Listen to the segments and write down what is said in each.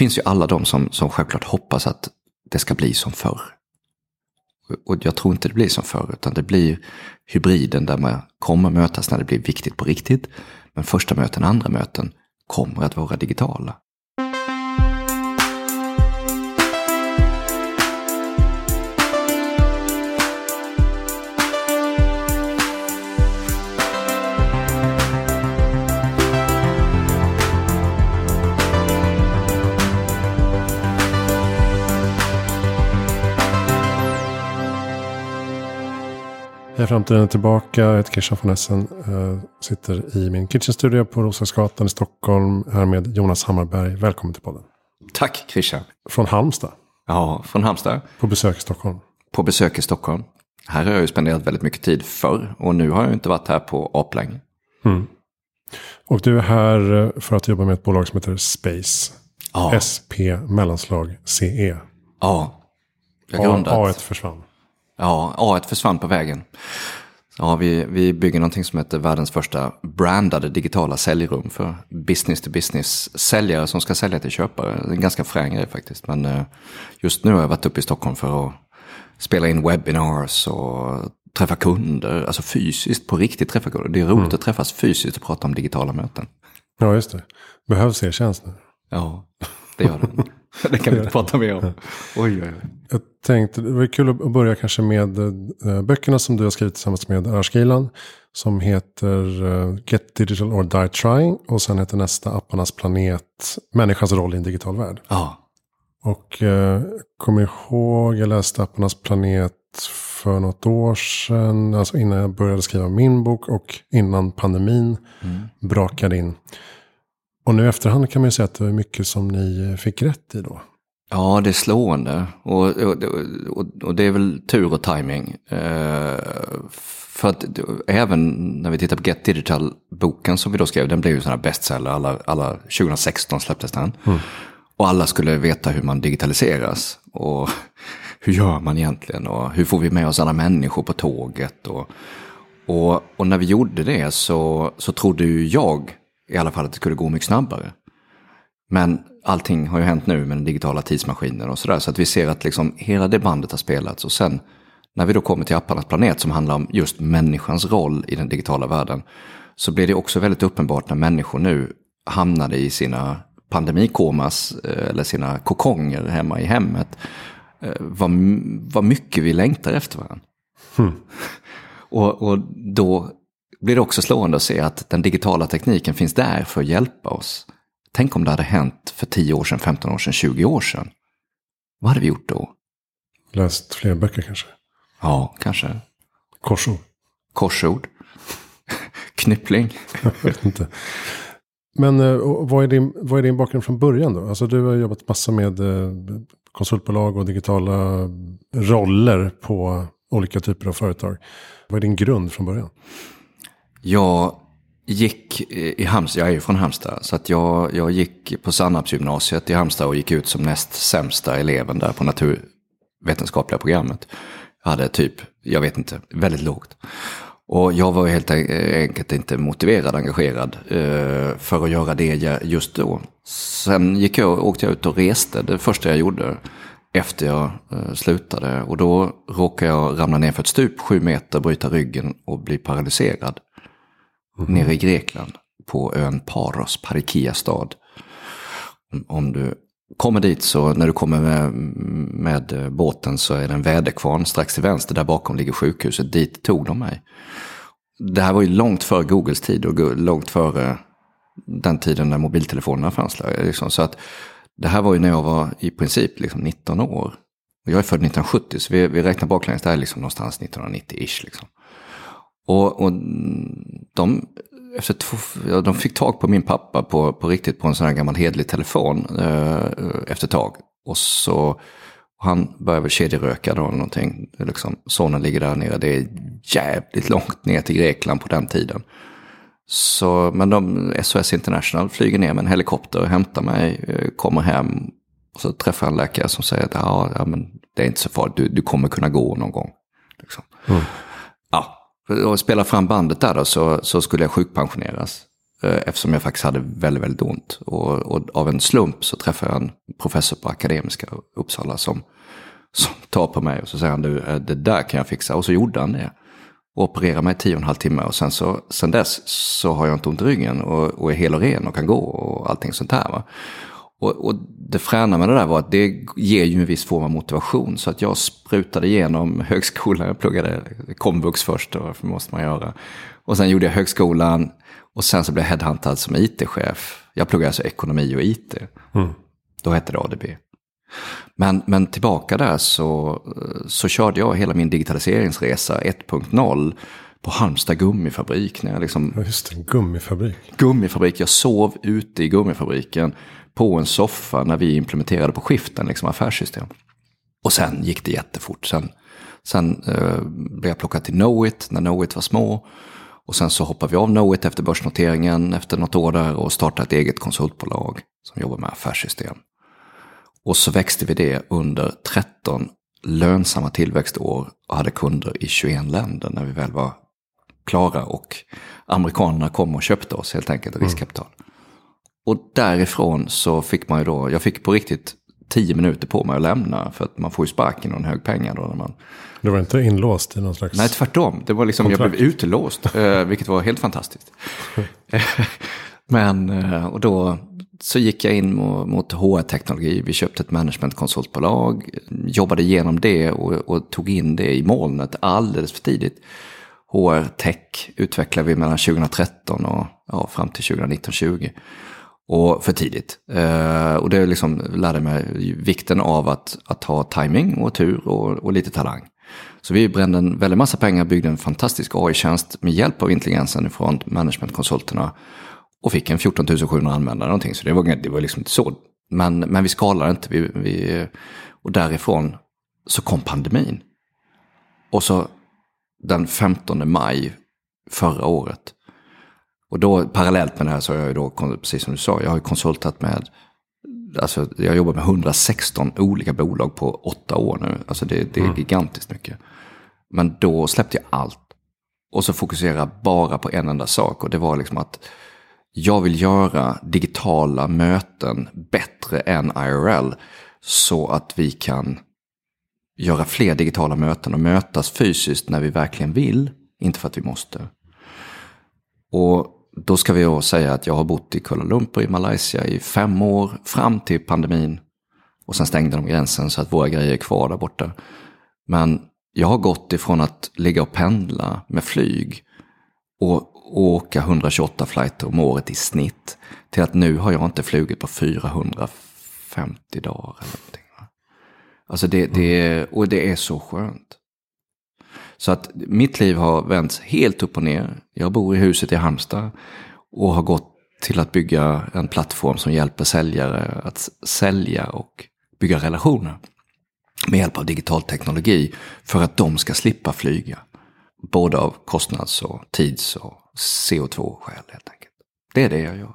finns ju alla de som, som självklart hoppas att det ska bli som förr. Och jag tror inte det blir som förr, utan det blir hybriden där man kommer mötas när det blir viktigt på riktigt. Men första möten, andra möten kommer att vara digitala. Hej framtiden är tillbaka. Jag heter Christian von Essen. Jag sitter i min kitchenstudio på Roslagsgatan i Stockholm. Här med Jonas Hammarberg. Välkommen till podden. Tack Christian. Från Halmstad. Ja, från Halmstad. På besök i Stockholm. På besök i Stockholm. Här har jag ju spenderat väldigt mycket tid förr. Och nu har jag inte varit här på aplänge. Mm. Och du är här för att jobba med ett bolag som heter Space. Ja. SP mellanslag CE. Ja. Jag grundat. A1 försvann. Ja, A1 försvann på vägen. Ja, vi, vi bygger någonting som heter världens första brandade digitala säljrum för business to business säljare som ska sälja till köpare. Det är en ganska frän grej faktiskt. Men eh, just nu har jag varit uppe i Stockholm för att spela in webinars och träffa kunder. Alltså fysiskt, på riktigt träffa kunder. Det är roligt att träffas fysiskt och prata om digitala möten. Ja, just det. Behövs er tjänst nu. Ja, det gör det. det kan vi inte prata mer om. Oj, oj, oj. Jag tänkte, det var kul att börja kanske med eh, böckerna som du har skrivit tillsammans med Ashkilan. Som heter eh, Get Digital or Die Trying. Och sen heter nästa Apparnas planet, Människans roll i en digital värld. Ja, Och eh, kommer ihåg, jag läste Apparnas planet för något år sedan. Alltså innan jag började skriva min bok och innan pandemin brakade in. Och nu efterhand kan man ju säga att det var mycket som ni fick rätt i då. Ja, det är slående. Och, och, och, och det är väl tur och timing. Eh, för att även när vi tittar på Get Digital-boken som vi då skrev, den blev ju sån här bestseller. Alla, alla 2016 släpptes den. Och alla skulle veta hur man digitaliseras. Och hur gör man egentligen? Och hur får vi med oss alla människor på tåget? Och, och, och när vi gjorde det så, så trodde ju jag i alla fall att det skulle gå mycket snabbare. Men allting har ju hänt nu med den digitala tidsmaskinen och sådär. Så att vi ser att liksom hela det bandet har spelats. Och sen när vi då kommer till apparnas planet som handlar om just människans roll i den digitala världen. Så blir det också väldigt uppenbart när människor nu hamnade i sina pandemikomas eh, eller sina kokonger hemma i hemmet. eh, Vad, vad mycket vi längtar efter varandra. Och, och då blir det också slående att se att den digitala tekniken finns där för att hjälpa oss. Tänk om det hade hänt för 10 år sedan, 15 år sedan, 20 år sedan. Vad hade vi gjort då? Läst fler böcker kanske. Ja, kanske Korsord. korsord, knyppling. Jag vet inte. Men eh, vad, är din, vad är din bakgrund från början då? Alltså du har jobbat massa med eh, konsultbolag och digitala roller på olika typer av företag. Vad är din grund från början? Jag gick eh, i Halmstad, jag är ju från Halmstad, så att jag, jag gick på Sannarpsgymnasiet i Halmstad och gick ut som näst sämsta eleven där på naturvetenskapliga programmet. Jag hade typ, jag vet inte, väldigt lågt. Och jag var helt enkelt inte motiverad, engagerad eh, för att göra det just då. Sen gick jag, åkte jag ut och reste, det första jag gjorde efter jag eh, slutade. Och då råkade jag ramla ner för ett stup, sju meter, bryta ryggen och bli paralyserad Mm-hmm. nere i Grekland på ön Paros, Parikia stad. Om- Om du kommer dit så när du kommer med, med båten så är det en väderkvarn strax till vänster. Där bakom ligger sjukhuset. Dit tog de mig. Det här var ju långt före Googles tid och långt före den tiden när mobiltelefonerna fanns. där, Liksom. Så att det här var ju när jag var i princip liksom 19 år. Och jag är född 1970 så vi, vi räknar baklänges. Det här är liksom någonstans 1990-ish. Liksom. Och, och de, efter två, ja, de fick tag på min pappa på, på riktigt på en sån här gammal hedlig telefon eh, efter ett tag. Och så, han började väl kedjeröka då eller någonting. Liksom, sonen ligger där nere, det är jävligt långt ner till Grekland på den tiden. Så, men de, SOS International flyger ner med en helikopter och hämtar mig, eh, kommer hem. Och så träffar jag en läkare som säger att ja, men det är inte så farligt, du, du kommer kunna gå någon gång. Liksom. Ja, och spela fram bandet där då så, så skulle jag sjukpensioneras. Eh, eftersom jag faktiskt hade väldigt, väldigt ont. Och, och, av en slump så träffade jag en professor på Akademiska Uppsala som, som tar på mig och så säger han du, eh, det där kan jag fixa. Och så gjorde han det. Och opererade mig tio och en halv timme och sen, så, sen dess så har jag inte ont i ryggen och, och är hel och ren och kan gå och allting sånt här. Va? Och, och det fräna med det där var att det ger ju en viss form av motivation. Så att jag sprutade igenom högskolan, jag pluggade komvux först, och det måste man göra. Och sen gjorde jag högskolan och sen så blev jag headhuntad som it-chef. Jag pluggade alltså ekonomi och it. Mm. Då hette det ADB. Men, men tillbaka där så, så körde jag hela min digitaliseringsresa 1.0 på Halmstad gummifabrik. När jag liksom, just det, gummifabrik. Gummifabrik, jag sov ute i gummifabriken på en soffa när vi implementerade på skiften, liksom affärssystem. Och sen gick det jättefort. Sen, sen eh, blev jag plockad till Knowit när Knowit var små. Och sen så hoppade vi av Knowit efter börsnoteringen efter något år där och startade ett eget konsultbolag som jobbar med affärssystem. Och så växte vi det under 13 lönsamma tillväxtår och hade kunder i 21 länder när vi väl var klara och amerikanerna kom och köpte oss helt enkelt, mm. riskkapital. Mm. Och därifrån så fick man ju då, jag fick på riktigt tio minuter på mig att lämna. För att man får ju sparken och en hög pengar då. När man... Du var inte inlåst i någon slags... Nej, tvärtom. Det var liksom, kontrakt. jag blev utelåst, eh, vilket var helt fantastiskt. Men, eh, och då så gick jag in mot HR-teknologi. Vi köpte ett managementkonsultbolag, jobbade igenom det och, och, tog in det i molnet alldeles för tidigt. HR-tech utvecklade vi mellan 2013 och ja, fram till 2019-20. Och för tidigt. Eh, och det liksom lärde mig vikten av att, att ha timing och tur och, och lite talang. Så vi brände en väldig massa pengar, byggde en fantastisk AI-tjänst med hjälp av intelligensen från managementkonsulterna. Och fick en 14 700 användare någonting, så det var, det var liksom inte så. Men, men vi skalade inte, vi, vi, och därifrån så kom pandemin. Och så den 15 maj förra året och då parallellt med det här så har jag ju då, precis som du sa, jag har ju konsultat med, alltså jag jobbar med 116 olika bolag på åtta år nu. Alltså det, det är mm. gigantiskt mycket. Men då släppte jag allt. Och så fokuserade bara på en enda sak och det var liksom att jag vill göra digitala möten bättre än IRL. Så att vi kan göra fler digitala möten och mötas fysiskt när vi verkligen vill. Inte för att vi måste. Och då ska vi då säga att jag har bott i Kuala Lumpur i Malaysia i fem år fram till pandemin. Och sen stängde de gränsen så att våra grejer är kvar där borta. Men jag har gått ifrån att ligga och pendla med flyg och, åka 128 flighter om året i snitt till att nu har jag inte flugit på 450 dagar. Eller någonting. Alltså det, det, och det är så skönt. Så att mitt liv har vänts helt upp och ner. Jag bor i huset i Halmstad och har gått till att bygga en plattform som hjälper säljare att sälja och bygga relationer. Med hjälp av digital teknologi för att de ska slippa flyga. Både av kostnads och tids och CO2-skäl helt enkelt. Det är det jag gör.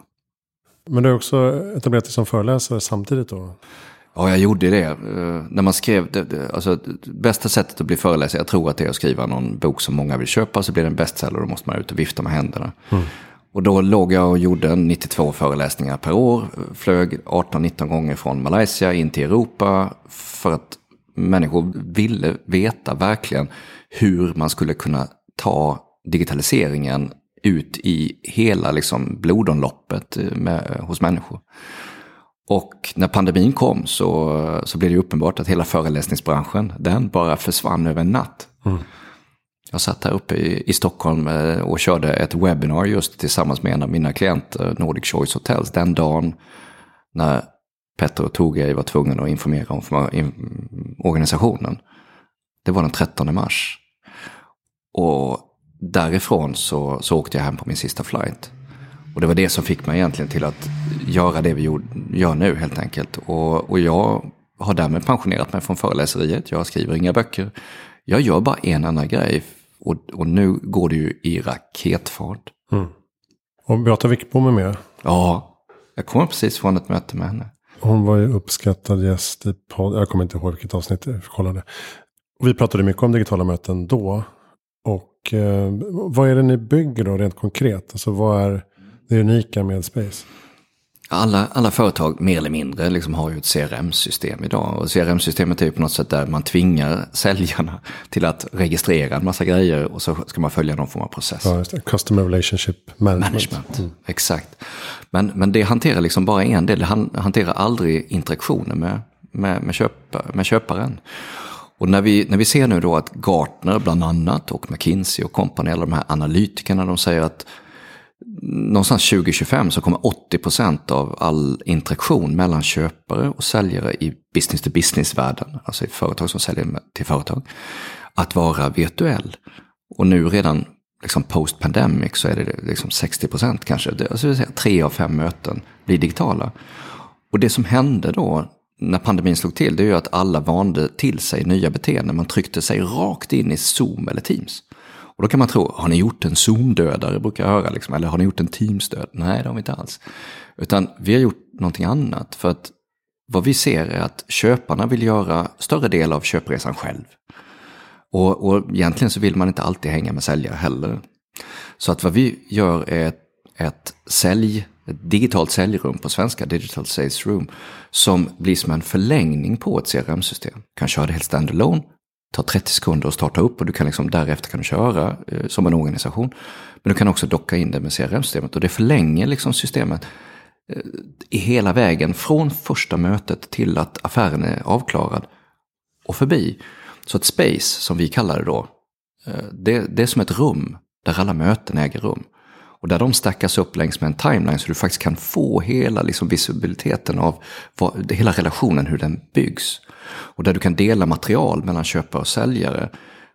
Men du har också etablerat dig som föreläsare samtidigt då? Ja, jag gjorde det. Uh, när man skrev, det, det, alltså bästa sättet att bli föreläsare, jag tror att det är att skriva någon bok som många vill köpa, så blir det en bestseller, då måste man ut och vifta med händerna. Mm. Och då låg jag och gjorde 92 föreläsningar per år, flög 18-19 gånger från Malaysia in till Europa, för att människor ville veta verkligen hur man skulle kunna ta digitaliseringen ut i hela liksom, blodomloppet eh, med, hos människor. Och när pandemin kom så, så blev det uppenbart att hela föreläsningsbranschen, den bara försvann över en natt. Mm. Jag satt här uppe i, i Stockholm eh, och körde ett webbinar just tillsammans med en av mina klienter, Nordic Choice Hotels, den dagen när Petter och Togej var tvungna att informera om organisationen. Det var den 13 mars. Och därifrån så, så åkte jag hem på min sista flight. Och det var det som fick mig egentligen till att göra det vi gör nu helt enkelt. Och, och jag har därmed pensionerat mig från föreläseriet. Jag skriver inga böcker. Jag gör bara en annan grej. Och, och nu går det ju i raketfart. Mm. Och Beata Wickbom är med? Ja, jag kommer precis från ett möte med henne. Hon var ju uppskattad gäst i podd. Jag kommer inte ihåg vilket avsnitt jag kollade. vi pratade mycket om digitala möten då. Och eh, vad är det ni bygger då rent konkret? Alltså vad är det unika med Space? Alla, alla företag, mer eller mindre, liksom har ju ett CRM-system idag. Och CRM-systemet är ju på något sätt där man tvingar säljarna till att registrera en massa grejer och så ska man följa någon form av process. Ja. Customer Relationship Management. Management, mm. exakt. Men, men det hanterar liksom bara en del, det hanterar aldrig interaktioner med, med, med, köpa, med köparen. Och när vi, när vi ser nu då att Gartner bland annat och McKinsey och Company, alla de här analytikerna, de säger att någonstans 2025 så kommer 80% av all interaktion mellan köpare och säljare i business to business-världen, alltså i företag som säljer till företag, att vara virtuell. Och nu redan liksom post pandemic så är det liksom 60% kanske, alltså vill säga tre av fem möten blir digitala. Och det som hände då när pandemin slog till, det är ju att alla vande till sig nya beteenden. Man tryckte sig rakt in i Zoom eller Teams. Och då kan man tro, har ni gjort en Zoom-dödare, brukar jag höra, liksom, eller har ni gjort en Teams-död? Nej, det har vi inte alls. Utan vi har gjort någonting annat, för att vad vi ser är att köparna vill göra större del av köpresan själv. Och, och egentligen så vill man inte alltid hänga med säljare heller. Så att vad vi gör är ett, ett sälj ett digitalt säljrum på svenska, Digital Sales Room, som blir som en förlängning på ett CRM-system. Kan köra det helt standalone, tar 30 sekunder att starta upp och du kan liksom, därefter kan du köra eh, som en organisation. Men du kan också docka in det med CRM-systemet och det förlänger liksom systemet eh, hela vägen från första mötet till att affären är avklarad och förbi. Så ett space, som vi kallar det då, eh, det, det är som ett rum där alla möten äger rum. Och där de stackas upp längs med en timeline så du faktiskt kan få hela liksom visibiliteten av vad, hela relationen, hur den byggs. Och där du kan dela material mellan köpare och säljare.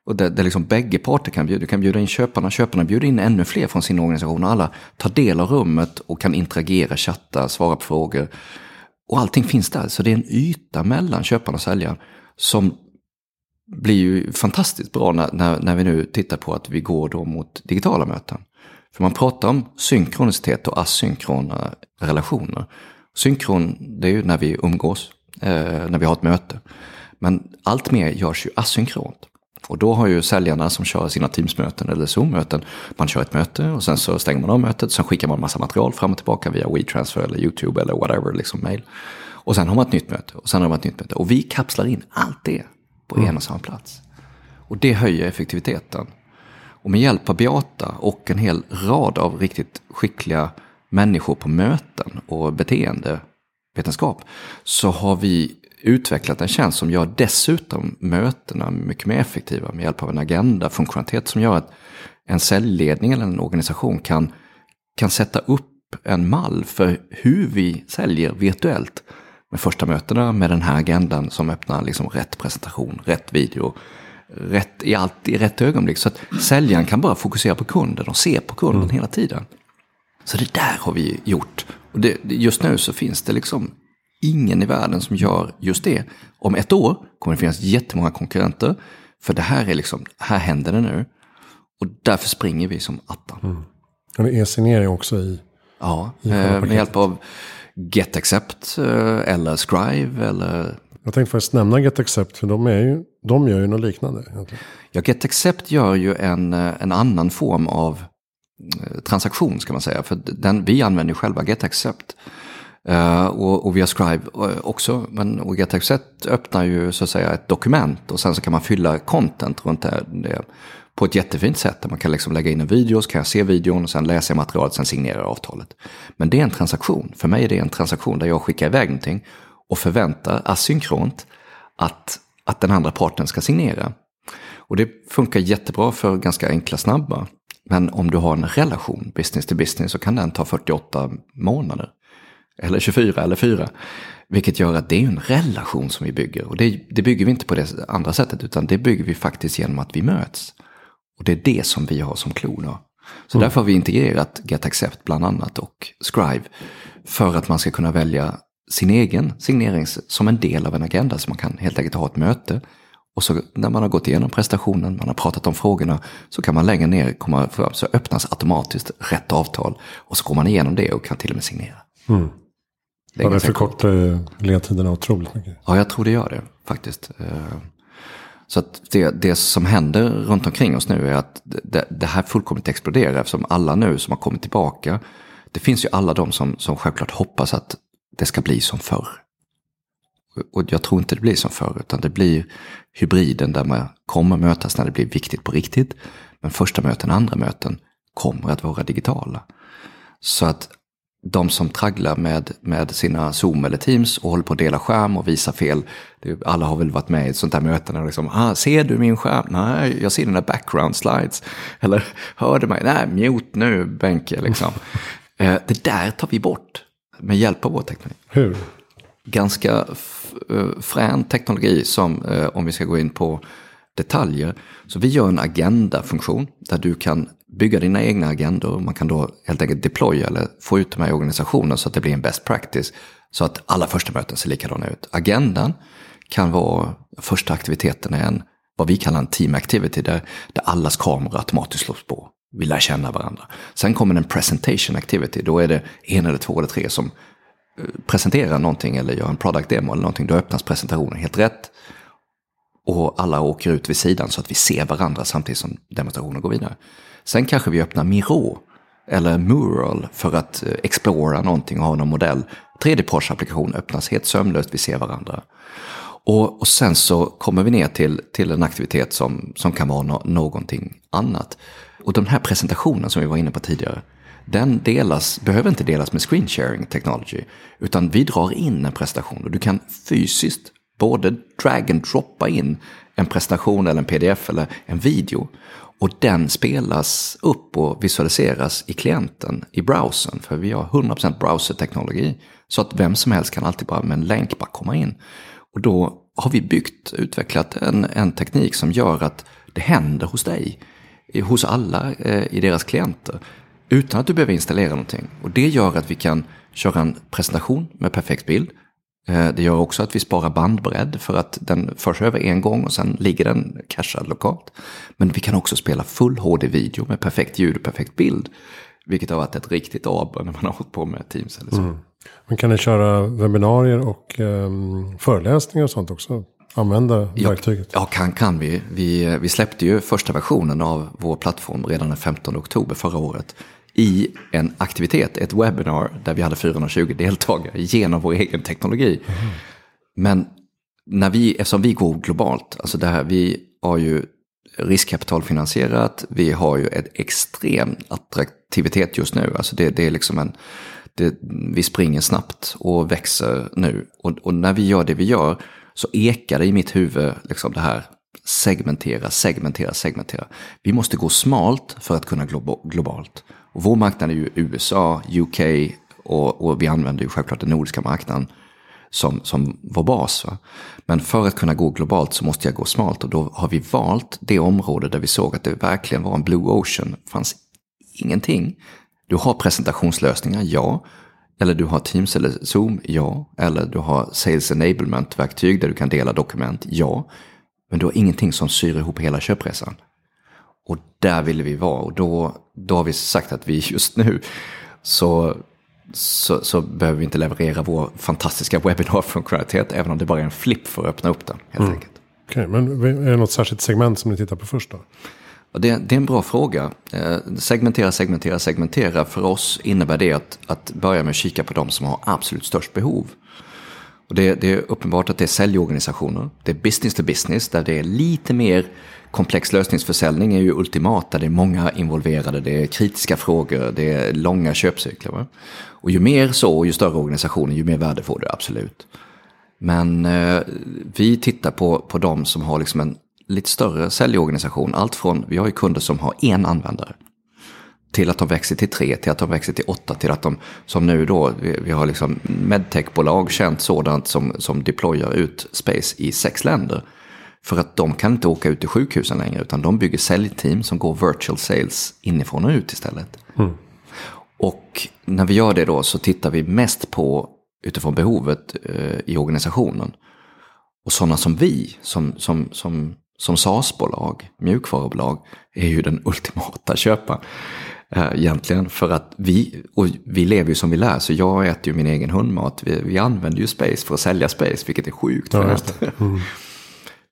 Och där, där liksom bägge parter kan bjuda, du kan bjuda in köparna, köparna bjuder in ännu fler från sin organisation. Och alla tar del av rummet och kan interagera, chatta, svara på frågor. Och allting finns där, så det är en yta mellan köparen och säljaren som blir ju fantastiskt bra när, när, när vi nu tittar på att vi går då mot digitala möten. För man pratar om synkronicitet och asynkrona relationer. Synkron, det är ju när vi umgås, när vi har ett möte. Men allt mer görs ju asynkront. Och då har ju säljarna som kör sina Teams-möten eller Zoom-möten, man kör ett möte och sen så stänger man av mötet, sen skickar man massa material fram och tillbaka via WeTransfer eller YouTube eller whatever, liksom mail. Och sen har man ett nytt möte och sen har man ett nytt möte. Och vi kapslar in allt det på mm. en och samma plats. Och det höjer effektiviteten. Och med hjälp av Beata och en hel rad av riktigt skickliga människor på möten och beteendevetenskap så har vi utvecklat en tjänst som gör dessutom mötena mycket mer effektiva med hjälp av en agenda, funktionalitet som gör att en säljledning eller en organisation kan, kan sätta upp en mall för hur vi säljer virtuellt med första mötena med den här agendan som öppnar liksom rätt presentation, rätt video, rätt, i, allt, i rätt ögonblick. Så att säljaren kan bara fokusera på kunden och se på kunden mm. hela tiden. Så det där har vi gjort. Och det, just nu så finns det liksom ingen i världen som gör just det. Om ett år kommer det finnas jättemånga konkurrenter. För det här är liksom, här händer det nu. Och därför springer vi som attan. Mm. Och det är signering också i? Ja, i eh, med hjälp av GetAccept eh, eller Scrive eller jag tänkte faktiskt nämna GetAccept för de, är ju, de gör ju något liknande. Egentligen. Ja, GetAccept gör ju en, eh, en annan form av Eh, transaktion ska man säga. För den, vi använder själva GetAccept. Uh, eh, och, och via Scribe eh, också. Men och GetAccept öppnar ju så att säga ett dokument och sen så kan man fylla content runt det, det på ett jättefint sätt. Där man kan liksom lägga in en video, så kan jag se videon, och sen läser jag materialet, sen signerar jag avtalet. Men det är en transaktion. För mig är det en transaktion där jag skickar iväg någonting och förväntar asynkront att, att den andra parten ska signera. Och det funkar jättebra för ganska enkla snabba. Men om du har en relation, business to business, så kan den ta 48 månader. Eller 24 eller 4. Vilket gör att det är en relation som vi bygger. Och det, det bygger vi inte på det andra sättet, utan det bygger vi faktiskt genom att vi möts. Och det är det som vi har som klon. Så mm. därför har vi integrerat GetAccept bland annat och Scribe. För att man ska kunna välja sin egen signering som en del av en agenda. Så man kan helt enkelt ha ett möte. Och så när man har gått igenom prestationen, man har pratat om frågorna, så kan man längre ner komma fram, så öppnas automatiskt rätt avtal. Och så går man igenom det och kan till och med signera. Mm. Det, ja, det förkortar ledtiderna otroligt mycket. Ja, jag tror det gör det faktiskt. Eh, så att det, det som händer runt omkring oss nu är att det, det här fullkomligt exploderar eftersom alla nu som har kommit tillbaka Det finns ju alla de som, som självklart hoppas att det ska bli som förr. Och jag tror inte det blir som förr, utan det blir hybriden där man kommer mötas när det blir viktigt på riktigt. Men första möten, andra möten kommer att vara digitala. Så att de som tragglar med, med sina Zoom eller Teams och håller på att dela skärm och visa fel. Alla har väl varit med i ett sånt där möte när liksom, ah, ser du min skärm? Nej, jag ser dina background slides. Eller, hör du mig? Nej, mute nu, Benke, liksom. eh, det där tar vi bort med hjälp av vår teknik. Hur? Ganska eh, frän teknologi som, eh, om vi ska gå in på detaljer. Så vi gör en agenda-funktion där du kan bygga dina egna agendor. Man kan då helt enkelt deploya eller få ut de här organisationerna så att det blir en best practice. Så att alla första möten ser likadana ut. Agendan kan vara första aktiviteten är en, vad vi kallar en team activity, där, där allas kameror automatiskt slås på. Vi lär känna varandra. Sen kommer en presentation activity, då är det en eller två eller tre som presentera någonting eller göra en product demo eller någonting. Då öppnas presentationen helt rätt. Och alla åker ut vid sidan så att vi ser varandra samtidigt som demonstrationen går vidare. Sen kanske vi öppnar Miro eller Mural för att eh, explora någonting och ha någon modell. 3D-Porsche-applikation öppnas helt sömlöst, vi ser varandra. Och, och, sen så kommer vi ner till, till en aktivitet som, som kan vara no, någonting annat. Och den här presentationen som vi var inne på tidigare, den delas, behöver inte delas med screen sharing technology. Utan vi drar in en prestation. och du kan fysiskt både drag and droppa in en presentation eller en pdf eller en video. Och den spelas upp och visualiseras i klienten, i browsern. För vi har 100% browserteknologi. Så att vem som helst kan alltid bara med en länk bara komma in. Och då har vi byggt, utvecklat en, en teknik som gör att det händer hos dig. Hos alla eh, i deras klienter. Utan att du behöver installera någonting. Och det gör att vi kan köra en presentation med perfekt bild. Eh, det gör också att vi sparar bandbredd för att den förs över en gång och sen ligger den cashad lokalt. Men vi kan också spela full HD-video med perfekt ljud och perfekt bild. Vilket har varit ett riktigt aber när man har hållit på med Teams eller så. Mm. Men kan ni köra webbinarier och um, föreläsningar och sånt också? Använda ja, verktyget? Ja, kan, kan vi. vi. Vi släppte ju första versionen av vår plattform redan den 15 oktober förra året i en aktivitet, ett webbinar där vi hade 420 deltagare genom vår egen teknologi. Mm. Men när vi, eftersom vi går globalt, alltså det här, vi har ju riskkapitalfinansierat, vi har ju ett extrem attraktivitet just nu. Alltså det, det är liksom en, det, vi springer snabbt och växer nu. Och, och, när vi gör det vi gör så ekar det i mitt huvud liksom det här segmentera, segmentera, segmentera. Vi måste gå smalt för att kunna globalt. Och vår marknad är ju USA, UK och, och vi använder ju självklart den nordiska marknaden som, som vår bas. Va? Men för att kunna gå globalt så måste jag gå smalt och då har vi valt det område där vi såg att det verkligen var en blue ocean. Det fanns ingenting. Du har presentationslösningar, ja. Eller du har Teams eller Zoom, ja. Eller du har Sales Enablement-verktyg där du kan dela dokument, ja. Men du har ingenting som syr ihop hela köpresan. Och där ville vi vara och då, då har vi sagt att vi just nu så, så, så behöver vi inte leverera vår fantastiska webbinarfunktionalitet även om det bara är en flipp för att öppna upp den. Helt mm. enkelt. Okej, okay, men är det något särskilt segment som ni tittar på först då? Det, det, är en bra fråga. Eh, segmentera, segmentera, segmentera. För oss innebär det att, att börja med att kika på de som har absolut störst behov. Och det, det, är uppenbart att det är säljorganisationer. Det är business to business där det är lite mer komplex lösningsförsäljning är ju ultimata, det är många involverade, det är kritiska frågor, det är långa köpcykler. Va? Och ju mer så, och ju större organisationer, ju mer värde får du absolut. Men eh, vi tittar på, på de som har liksom en lite större säljorganisation. Allt från, vi har ju kunder som har en användare. Till att de växer till tre, till att de växer till åtta, till att de, som nu då, vi, vi har liksom medtechbolag, känt sådant som, som deployar ut space i sex länder. För att de kan inte åka ut till sjukhusen längre utan de bygger säljteam som går virtual sales inifrån och ut istället. Mm. Och när vi gör det då så tittar vi mest på utifrån behovet eh, i organisationen. Och sådana som vi, som, som, som, som SaaS-bolag, mjukvarubolag, är ju den ultimata köparen. Eh, egentligen för att vi, och vi lever ju som vi lär, så jag äter ju min egen hundmat. Vi, vi använder ju Space för att sälja Space, vilket är sjukt. Ja.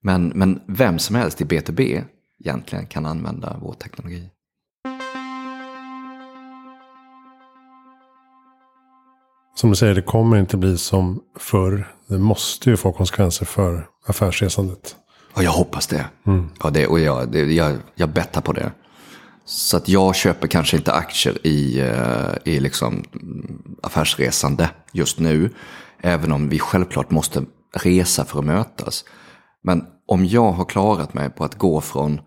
Men, men vem som helst i B2B egentligen kan använda vår teknologi. som du säger, det kommer inte bli som förr. Det måste ju få konsekvenser för affärsresandet. Och jag hoppas det. Ja, det och jag, det, jag, jag bettar på det. Så att jag köper kanske inte aktier i, eh, i liksom affärsresande just nu. Även om vi självklart måste resa för att mötas. Men om jag har klarat mig på att gå från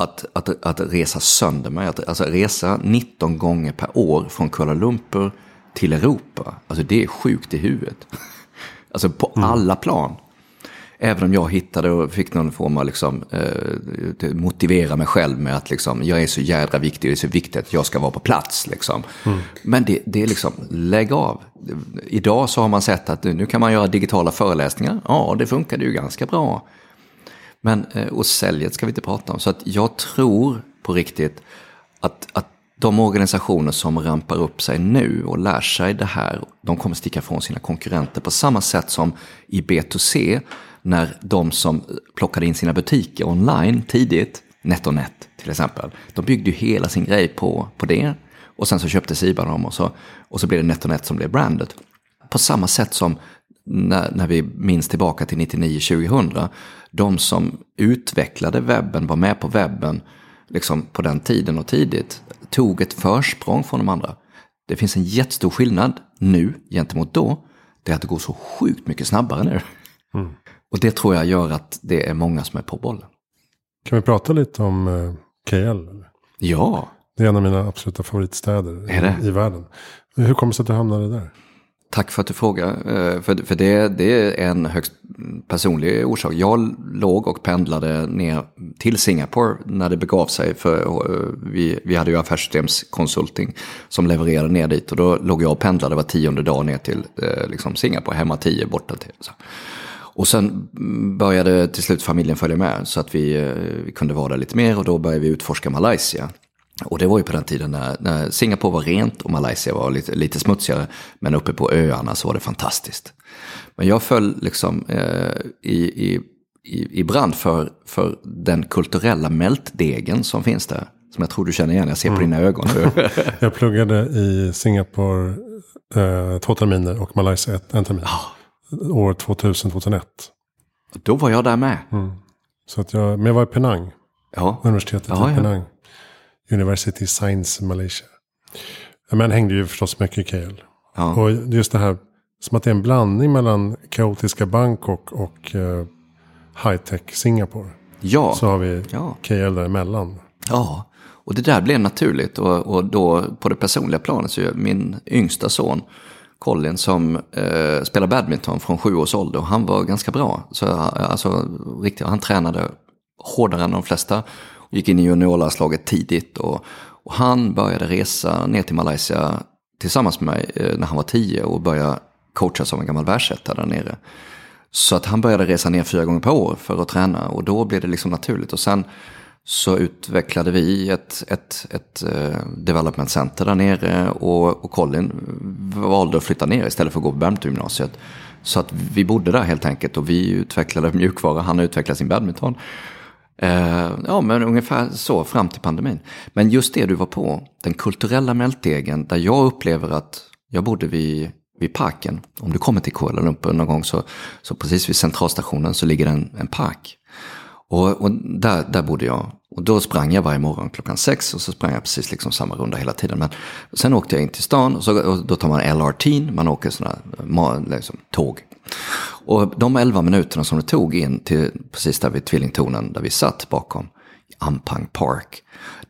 att, att, att resa sönder mig, att, alltså resa 19 gånger per år från Kuala Lumpur till Europa. Alltså det är sjukt i huvudet. Alltså på alla plan. Även om jag hittade och fick någon form av liksom, eh, motivera mig själv med att liksom, jag är så jädra viktig, det är så viktigt att jag ska vara på plats. Liksom. Men det, det är liksom, lägg av. Idag så har man sett att nu kan man göra digitala föreläsningar. Ja, det funkade ju ganska bra. Men, eh, och säljet ska vi inte prata om. Så att jag tror på riktigt att, att de organisationer som rampar upp sig nu och lär sig det här, de kommer sticka från sina konkurrenter på samma sätt som i B2C, när de som plockade in sina butiker online tidigt, NetOnNet till exempel, de byggde ju hela sin grej på, på det. Och sen så köpte Siba dem och så, och så blev det NetOnNet som blev brandet. På samma sätt som när, när vi minns tillbaka till 99-2000, de som utvecklade webben, var med på webben liksom på den tiden och tidigt, tog ett försprång från de andra. Det finns en jättestor skillnad nu gentemot då, det är att det går så sjukt mycket snabbare nu. Mm. Och det tror jag gör att det är många som är på bollen. Kan vi prata lite om eh, KL? eller? Ja, Det är en av mina absoluta favoritstäder i, i världen. Hur kommer det sig att du hamnade där? Tack för att du frågar. Eh, För, för det, det är en högst personlig orsak. Jag låg och pendlade ner till Singapore när det begav sig. För eh, vi, vi hade ju affärssystemskonsulting som levererade ner dit. Och då låg jag och pendlade var tionde dag ner till liksom Singapore. Hemma tio, borta till. Så. Och sen började till slut familjen följa med. Så att vi, eh, vi kunde vara där lite mer. Och då började vi utforska Malaysia. Och det var ju på den tiden när, när Singapore var rent och Malaysia var lite, lite smutsigare. Men uppe på öarna så var det fantastiskt. Men jag föll liksom eh, i, i, i, i brand för, för den kulturella mältdegen som finns där. Som jag tror du känner igen, jag ser på dina ögon. Jag pluggade i Singapore eh, två terminer och Malaysia ett, en termin. År 2000-2001. Då var jag där med. Så att jag, men jag var i Penang, Ja, universitetet Ja, i ja. Penang. University Science Malaysia. Men hängde ju förstås mycket i KL. Ja. Och just det här, som att det är en blandning mellan kaotiska Bangkok och eh, high-tech Singapore. ja. Så har vi Ja. KL däremellan. Ja, och det där blev naturligt. Och, och då på det personliga planet så är min yngsta son, Colin, som eh, spelar badminton från sju års ålder. Och han var ganska bra. Så, eh, alltså, riktigt, han tränade hårdare än de flesta. Och gick in i juniorlandslaget tidigt. Och, och han började resa ner till Malaysia tillsammans med mig eh, när han var tio och började coachas av en gammal världsetta där nere. Så att han började resa ner fyra gånger per år för att träna och då blev det liksom naturligt. Och sen så utvecklade vi ett, ett, ett eh, development center där nere och, och Colin valde att flytta ner istället för att gå på badmintongymnasiet. Så att vi bodde där helt enkelt och vi utvecklade mjukvara, han utvecklade sin badminton. Eh, ja, men ungefär så fram till pandemin. Men just det du var på, den kulturella mältdegen, där jag upplever att jag bodde vid, vid parken. Om du kommer till Kuala Lumpur någon gång så, så precis vid centralstationen så ligger det en, en park. Och, och där, där bodde jag. Och då sprang jag varje morgon klockan sex och så sprang jag precis liksom samma runda hela tiden. Men sen åkte jag in till stan och, så, och då tar man LRT, man åker sådana liksom, tåg. Och de 11 minuterna som det tog in till precis där vid tvillingtornen där vi satt bakom Ampang Park.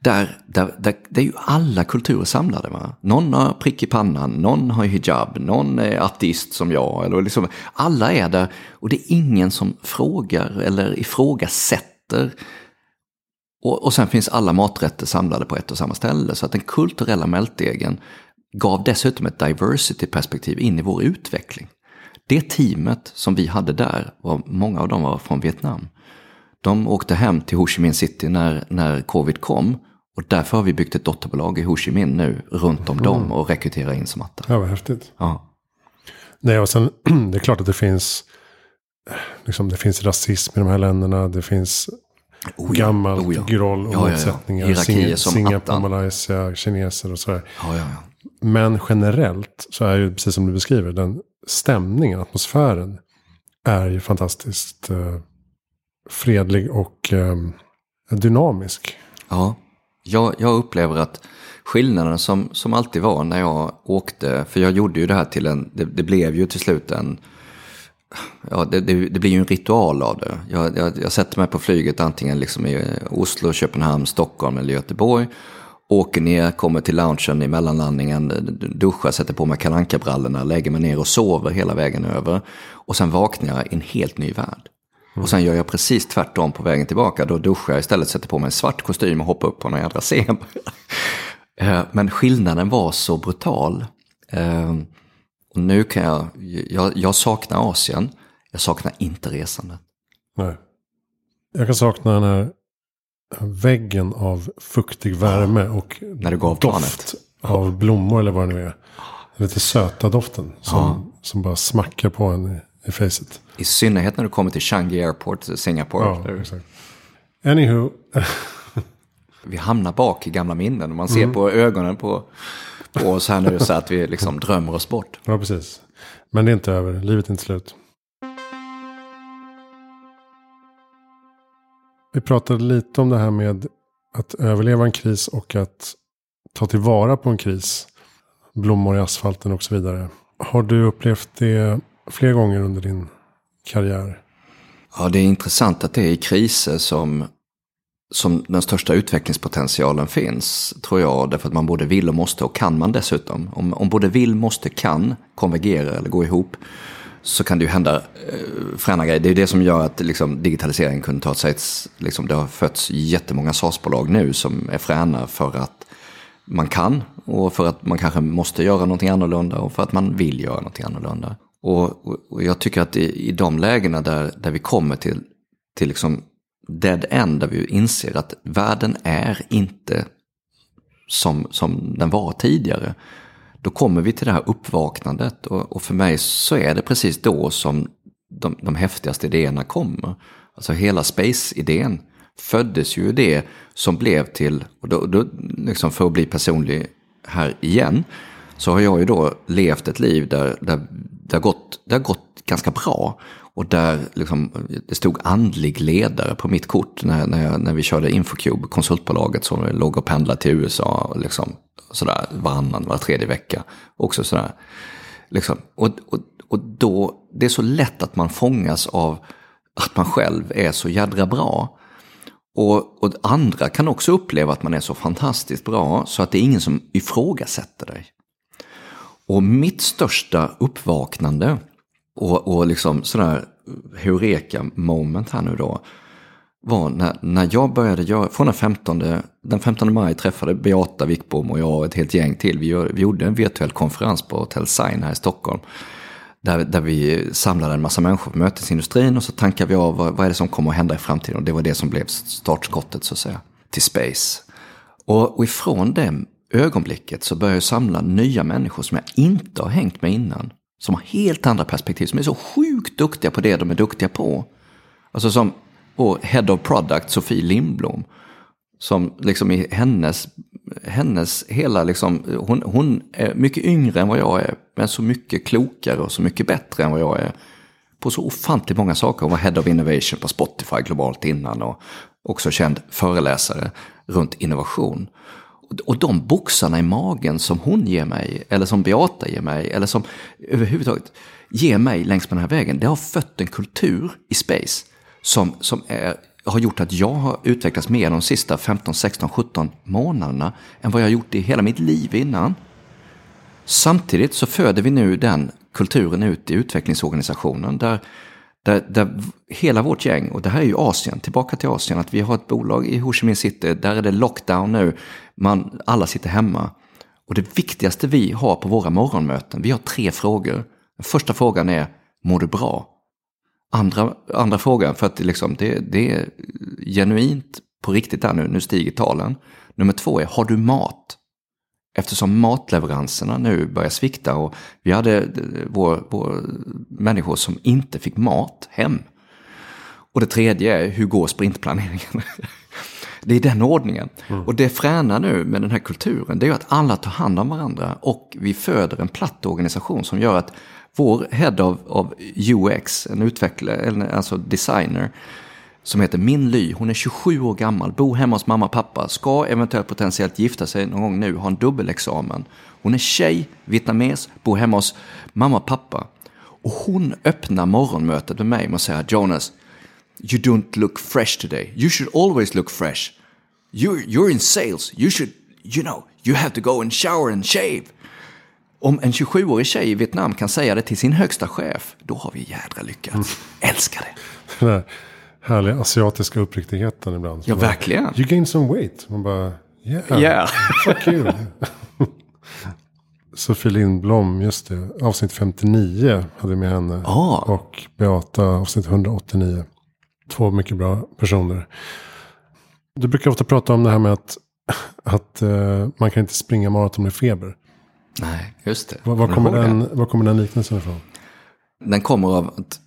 Där, där, där, det är ju alla kulturer samlade. Va? Någon har prick i pannan, någon har hijab, någon är ateist som jag. Eller liksom, alla är där och det är ingen som frågar eller ifrågasätter. Och, och sen finns alla maträtter samlade på ett och samma ställe. Så att den kulturella mältdegen gav dessutom ett diversity-perspektiv in i vår utveckling. Det teamet som vi hade där, var, många av dem var från Vietnam. De åkte hem till Ho Chi Minh City när, när covid kom. Och därför har vi byggt ett dotterbolag i Ho Chi Minh nu runt om dem och rekryterar in som attar. Ja, vad häftigt. Ja. Nej, och sen, det är klart att det finns, liksom, det finns rasism i de här länderna. Det finns Oh ja, gammalt oh ja. groll och Ja, motsättningar. Hierarkier som Singapore, attan. Malaysia, kineser och sådär. Men generellt så är ju precis som du beskriver den stämningen, atmosfären är ju fantastiskt eh, fredlig och eh, dynamisk. Ja, jag, jag upplever att skillnaden som, som alltid var när jag åkte, för jag gjorde ju det här till en, det, det blev ju till slut en, ja det, det, det blir ju en ritual av det. Jag, jag, jag, sätter mig på flyget antingen liksom i Oslo, Köpenhamn, Stockholm eller Göteborg. Åker ner, kommer till loungen i mellanlandningen, duschar, sätter på mig kalankabrallorna, lägger mig ner och sover hela vägen över. Och sen vaknar jag i en helt ny värld. Och sen gör jag precis tvärtom på vägen tillbaka. Då duschar jag istället, sätter på mig en svart kostym och hoppar upp på någon jädra scen. Eh, men skillnaden var så brutal. Eh, och nu kan jag, jag, jag saknar Asien, jag saknar inte resandet. Nej. Jag kan sakna den här väggen av fuktig värme och När du gav doft planet. av blommor eller vad det nu är. Den lite söta doften som, Ja. som bara smackar på en i, i facet. I synnerhet när du kommer till Changi Airport, Singapore. Ja, där exakt. Anywho, vi hamnar bak i gamla minnen. Man ser på ögonen på, på oss här nu så att vi liksom drömmer oss bort. ja precis. Men det är inte över, livet är inte slut. Vi pratade lite om det här med att överleva en kris och att ta tillvara på en kris. Blommor i asfalten och så vidare. Har du upplevt det fler gånger under din karriär? Ja, det är intressant att det är i kriser som, som den största utvecklingspotentialen finns, tror jag. Därför att man både vill och måste, och kan man dessutom. Om, om både vill, måste, kan konvergera eller gå ihop, så kan det ju hända eh, fräna grejer. Det är det som gör att liksom, digitaliseringen kunde ta sig ett, liksom, Det har fötts jättemånga SaaS-bolag nu som är fräna för att man kan och för att man kanske måste göra någonting annorlunda och för att man vill göra någonting annorlunda. Och, och, och jag tycker att i, i de lägena där, där vi kommer till, till liksom dead end, där vi inser att världen är inte som, som den var tidigare. Då kommer vi till det här uppvaknandet och, och för mig så är det precis då som de, de häftigaste idéerna kommer. Alltså hela space-idén föddes ju det som blev till, och då, då, liksom för att bli personlig här igen, så har jag ju då levt ett liv där, där det, har gått, det har gått ganska bra. Och där liksom, det stod andlig ledare på mitt kort när, när, jag, när vi körde Infocube, konsultbolaget som låg och pendlade till USA liksom, sådär, varannan, var tredje vecka. Också sådär. Liksom. Och, och, och då, det är så lätt att man fångas av att man själv är så jädra bra. Och, och andra kan också uppleva att man är så fantastiskt bra så att det är ingen som ifrågasätter dig. Och mitt största uppvaknande och, och liksom sådär heureka moment här nu då var när, när jag började göra, från den 15, den 15 maj träffade Beata Wickbom och jag och ett helt gäng till. Vi, gör, vi gjorde en virtuell konferens på Hotel Sign här i Stockholm. Där, där vi samlade en massa människor på mötesindustrin och så tankade vi av vad, vad är det som kommer att hända i framtiden. Och det var det som blev startskottet så att säga, till Space. Och, och ifrån det ögonblicket så börjar jag samla nya människor som jag inte har hängt med innan. Som har helt andra perspektiv, som är så sjukt duktiga på det de är duktiga på. Alltså som vår Head of Product, Sofie Lindblom. Som liksom i hennes, hennes hela liksom, hon, hon är mycket yngre än vad jag är. Men så mycket klokare och så mycket bättre än vad jag är. På så ofantligt många saker. Hon var Head of Innovation på Spotify globalt innan. Och också känd föreläsare runt innovation. Och de boxarna i magen som hon ger mig, eller som Beata ger mig, eller som överhuvudtaget ger mig längs med den här vägen, det har fött en kultur i space som, som är, har gjort att jag har utvecklats mer de sista 15, 16, 17 månaderna än vad jag har gjort i hela mitt liv innan. Samtidigt så föder vi nu den kulturen ut i utvecklingsorganisationen där, där, där hela vårt gäng, och det här är ju Asien, tillbaka till Asien, att vi har ett bolag i Ho Chi Minh City, där är det lockdown nu, man, alla sitter hemma. Och det viktigaste vi har på våra morgonmöten, vi har tre frågor. Den första frågan är, mår du bra? Andra, andra frågan, för att liksom, det, det är genuint på riktigt där nu, nu stiger talen. Nummer två är, har du mat? Eftersom matleveranserna nu börjar svikta och vi hade vår, vår människor som inte fick mat hem. Och det tredje är, hur går sprintplaneringen? Det är den ordningen. Och det fräna nu med den här kulturen, det är ju att alla tar hand om varandra. Och vi föder en platt organisation som gör att vår head of, of UX, en utvecklare, alltså designer, som heter Min Ly. Hon är 27 år gammal, bor hemma hos mamma och pappa, ska eventuellt potentiellt gifta sig någon gång nu, ha en dubbelexamen. Hon är tjej, vietnames, bor hemma hos mamma och pappa. Och hon öppnar morgonmötet med mig med att säga Jonas, you don't look fresh today. You should always look fresh. You're, you're in sales. You should, you know, you have to go and shower and shave. Om en 27-årig tjej i Vietnam kan säga det till sin högsta chef, då har vi jädra lyckats. Älskar det. Härliga asiatiska uppriktigheten ibland. Ja, bara, verkligen. You gain some weight. Man bara, yeah. Yeah. Fuck you. Sofie Lindblom, just det. Avsnitt 59 hade vi med henne. Ah. Och Beata, avsnitt 189. Två mycket bra personer. Du brukar ofta prata om det här med att, att eh, man kan inte springa maraton med feber. Nej, just det. Var, var, Kommer den, var kommer den liknelsen ifrån? Den kommer av att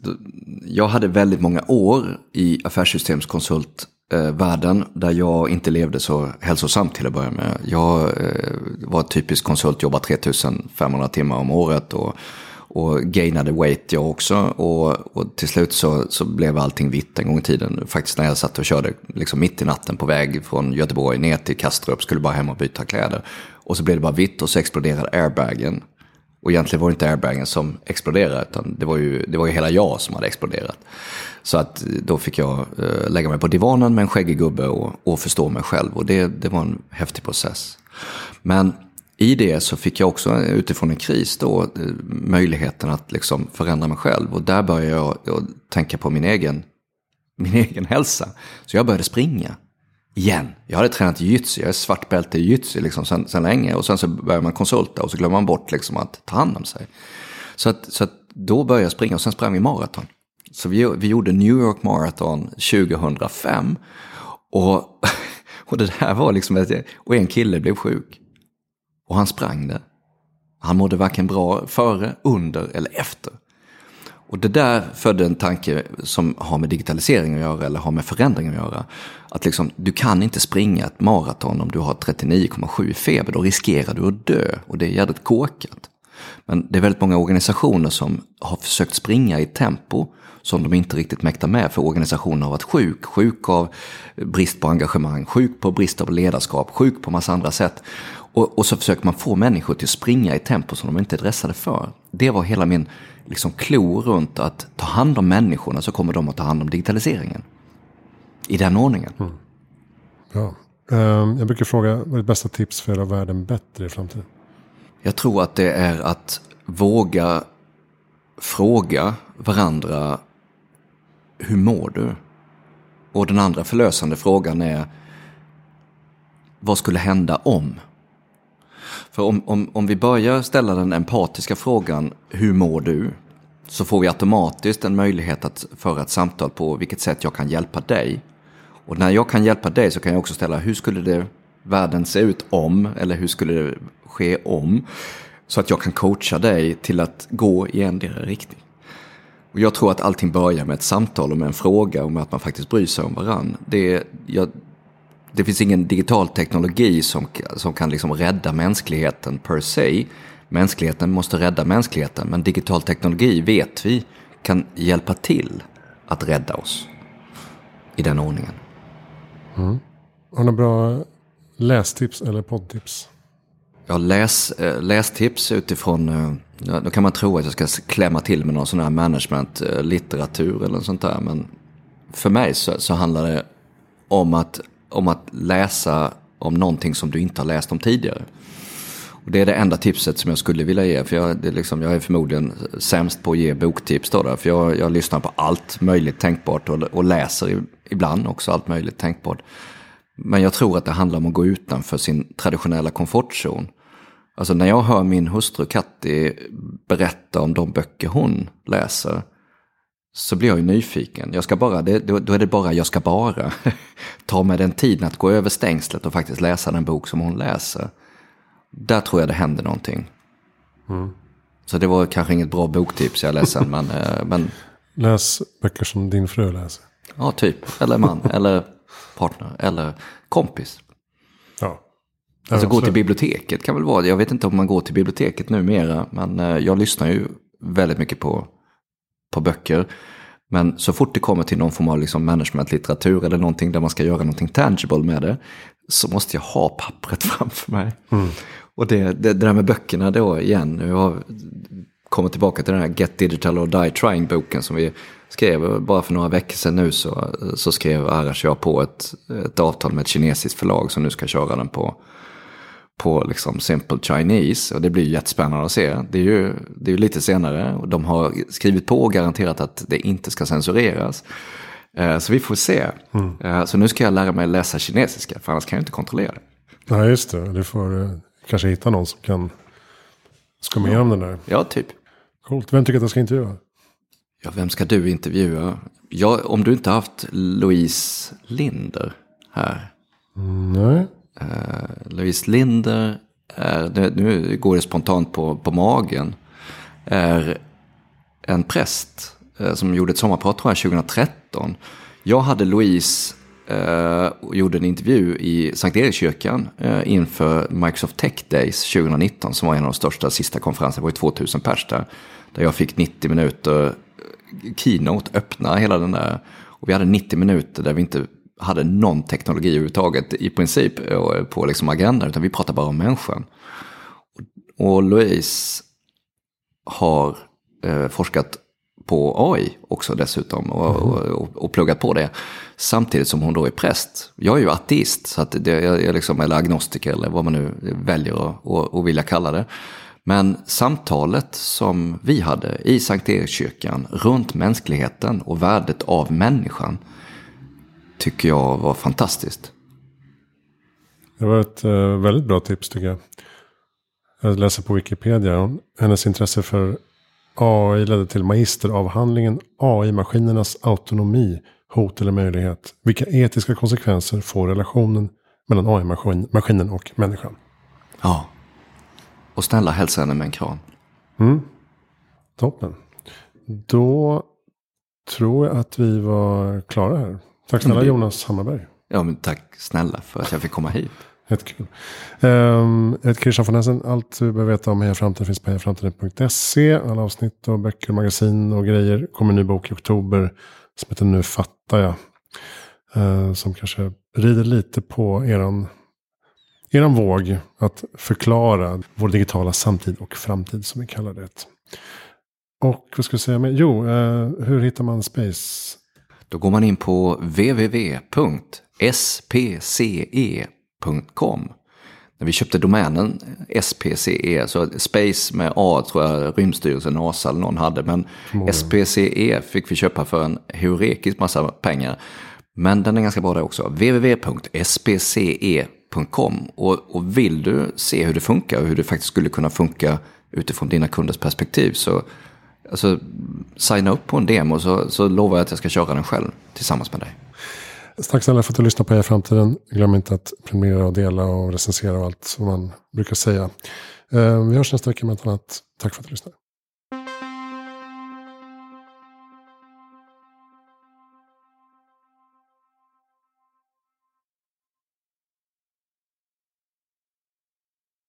jag hade väldigt många år i affärssystemskonsultvärlden eh, där jag inte levde så hälsosamt till att börja med. Jag eh, var typisk konsult, jobbade 3500 timmar om året och, och gainade weight jag också. Och, och till slut så, så blev allting vitt en gång i tiden. Faktiskt när jag satt och körde liksom mitt i natten på väg från Göteborg ner till Kastrup, skulle bara hem och byta kläder. Och så blev det bara vitt och så exploderade airbagen. Och egentligen var det inte airbagen som exploderade, utan det var ju, det var ju hela jag som hade exploderat. Så att eh, då fick jag eh, lägga mig på divanen med en skäggig gubbe och, och förstå mig själv. Och det, det var en häftig process. Men i det så fick jag också eh, utifrån en kris då eh, möjligheten att liksom förändra mig själv. Och där började jag jag tänka på min egen, min egen hälsa. Så jag började springa. Igen. Jag hade tränat jujutsu, jag är svart bälte i jujutsu liksom sen, sen länge. Och sen så börjar man konsulta och så glömmer man bort liksom att ta hand om sig. Så, att, så att då började jag springa och sen sprang vi maraton. Så vi, vi gjorde New York Marathon 2005. Och, och det här var liksom, ett, och en kille blev sjuk. Och han sprang det. Han mådde varken bra före, under eller efter. Och det där födde en tanke som har med digitalisering att göra eller har med förändring att göra. Att liksom, du kan inte springa ett maraton om du har 39,7 i feber. Då riskerar du att dö och det är jävligt korkat. Men det är väldigt många organisationer som har försökt springa i tempo som de inte riktigt mäktar med för organisationen har varit sjuk. Sjuk av brist på engagemang, sjuk på brist av ledarskap, sjuk på massa andra sätt. Och, och så försöker man få människor till att springa i tempo som de inte är dressade för. Det var hela min liksom, klo runt att ta hand om människorna så kommer de att ta hand om digitaliseringen. I den ordningen. Mm. Bra. Ehm, jag brukar fråga, vad är ditt bästa tips för att göra världen bättre i framtiden? Jag tror att det är att våga fråga varandra hur mår du? Och den andra förlösande frågan är vad skulle hända om? För om, om, om vi börjar ställa den empatiska frågan hur mår du? Så får vi automatiskt en möjlighet att föra ett samtal på vilket sätt jag kan hjälpa dig. Och när jag kan hjälpa dig så kan jag också ställa hur skulle det världen se ut om? Eller hur skulle det ske om? Så att jag kan coacha dig till att gå i en riktning. Och jag tror att allting börjar med ett samtal och med en fråga och med att man faktiskt bryr sig om varann. Det, jag, det finns ingen digital teknologi som, som kan liksom rädda mänskligheten per se. Mänskligheten måste rädda mänskligheten, men digital teknologi vet vi kan hjälpa till att rädda oss. I den ordningen. Mm. Har du några bra lästips eller poddtips? Ja, läs, eh, lästips utifrån, eh, ja, då kan man tro att jag ska klämma till med någon sån här managementlitteratur eller något sånt där. Men för mig så, så handlar det om att, om att läsa om någonting som du inte har läst om tidigare. Och det är det enda tipset som jag skulle vilja ge. För jag, det är, liksom, jag är förmodligen sämst på att ge boktips. Då, där, för jag, jag lyssnar på allt möjligt tänkbart och, och läser ibland också allt möjligt tänkbart. Men jag tror att det handlar om att gå utanför sin traditionella komfortzon. Alltså när jag hör min hustru Katti berätta om de böcker hon läser så blir jag ju nyfiken. Jag ska bara, det, då är det bara jag ska bara ta mig den tiden att gå över stängslet och faktiskt läsa den bok som hon läser. Där tror jag det händer någonting. Mm. Så det var kanske inget bra boktips, jag är ledsen. men, men... Läs böcker som din fru läser. Ja, typ. Eller man. eller partner eller kompis. Ja. Alltså gå till biblioteket kan väl vara, jag vet inte om man går till biblioteket numera, men eh, jag lyssnar ju väldigt mycket på, på böcker. Men så fort det kommer till någon form av liksom managementlitteratur eller någonting där man ska göra någonting tangible med det, så måste jag ha pappret framför mig. Och det, det, det där med böckerna då igen, jag har kommit tillbaka till den här Get Digital or Die Trying-boken som vi skrev bara för några veckor sedan nu så, så skrev Arash jag på ett, ett avtal med ett kinesiskt förlag som nu ska köra den på på liksom Simple Chinese. Och det blir jättespännande att se. Det är ju, det är lite senare. Och de har skrivit på och garanterat att det inte ska censureras. Eh, Så vi får se. Eh, Så nu ska jag lära mig läsa kinesiska, för annars kan jag inte kontrollera det. Nej, just det. Du får eh, kanske hitta någon som kan skumma igenom den där. Ja, typ. Coolt. Vem tycker att jag ska intervjua? Ja, vem ska du intervjua? Ja, om du inte haft Louise Linder här. Nej. Eh, Louise Linder är, nu- nu går det spontant på, på magen, är en präst eh, som gjorde ett sommarprat tror jag 2013. Jag hade Louise eh, och gjorde en intervju i Sankt Erikskyrkan eh, inför Microsoft Tech Days 2019 som var en av de största sista konferenserna, det var ju 2000 pers där. Där jag fick 90 minuter eh, keynote öppna hela den där. Och vi hade 90 minuter där vi inte hade någon teknologi överhuvudtaget i princip eh, på liksom agendan, utan vi pratade bara om människan. Och Louise har eh, forskat på AI också dessutom och, och, och, och pluggat på det. Samtidigt som hon då är präst. Jag är ju ateist, så att det, jag är liksom, eller agnostiker eller vad man nu väljer att och, och vilja kalla det. Men samtalet som vi hade i Sankt Erikskyrkan runt mänskligheten och värdet av människan tycker jag var fantastiskt. Det var ett eh, väldigt bra tips tycker jag. Jag läser på Wikipedia. Hennes intresse för AI ledde till magisteravhandlingen AI-maskinernas autonomi, hot eller möjlighet. Vilka etiska konsekvenser får relationen mellan AI-maskinen och människan? Ja. Och snälla hälsa henne med en kram. Toppen. Då tror jag att vi var klara här. Tack snälla Jonas Hammarberg. Ja, men tack snälla för att jag fick komma hit. Jättekul. Um, jag heter Christian von Essen. Allt du behöver veta om Heja Framtiden finns på hejaframtiden.se. Alla avsnitt och böcker, magasin och grejer. kommer en ny bok i oktober som heter Nu fattar jag. Eh, som kanske rider lite på eran, eran våg att förklara vår digitala samtid och framtid som vi kallar det. Och vad ska jag säga med? Jo, eh, hur hittar man Space? Då går man in på www.spce.com. När vi köpte domänen SPCE, så Space med A tror jag Rymdstyrelsen, NASA eller någon hade. Men SPCE fick vi köpa för en heurekisk massa pengar. Men den är ganska bra där också. www.spce.com. Och, och vill du se hur det funkar och hur det faktiskt skulle kunna funka utifrån dina kunders perspektiv så alltså, signa upp på en demo så, så lovar jag att jag ska köra den själv tillsammans med dig. Tack snälla för att du lyssnade på Heja Framtiden. Glöm inte att prenumerera och dela och recensera och allt som man brukar säga. Eh, vi hörs nästa vecka med ett annat. Tack för att du lyssnade.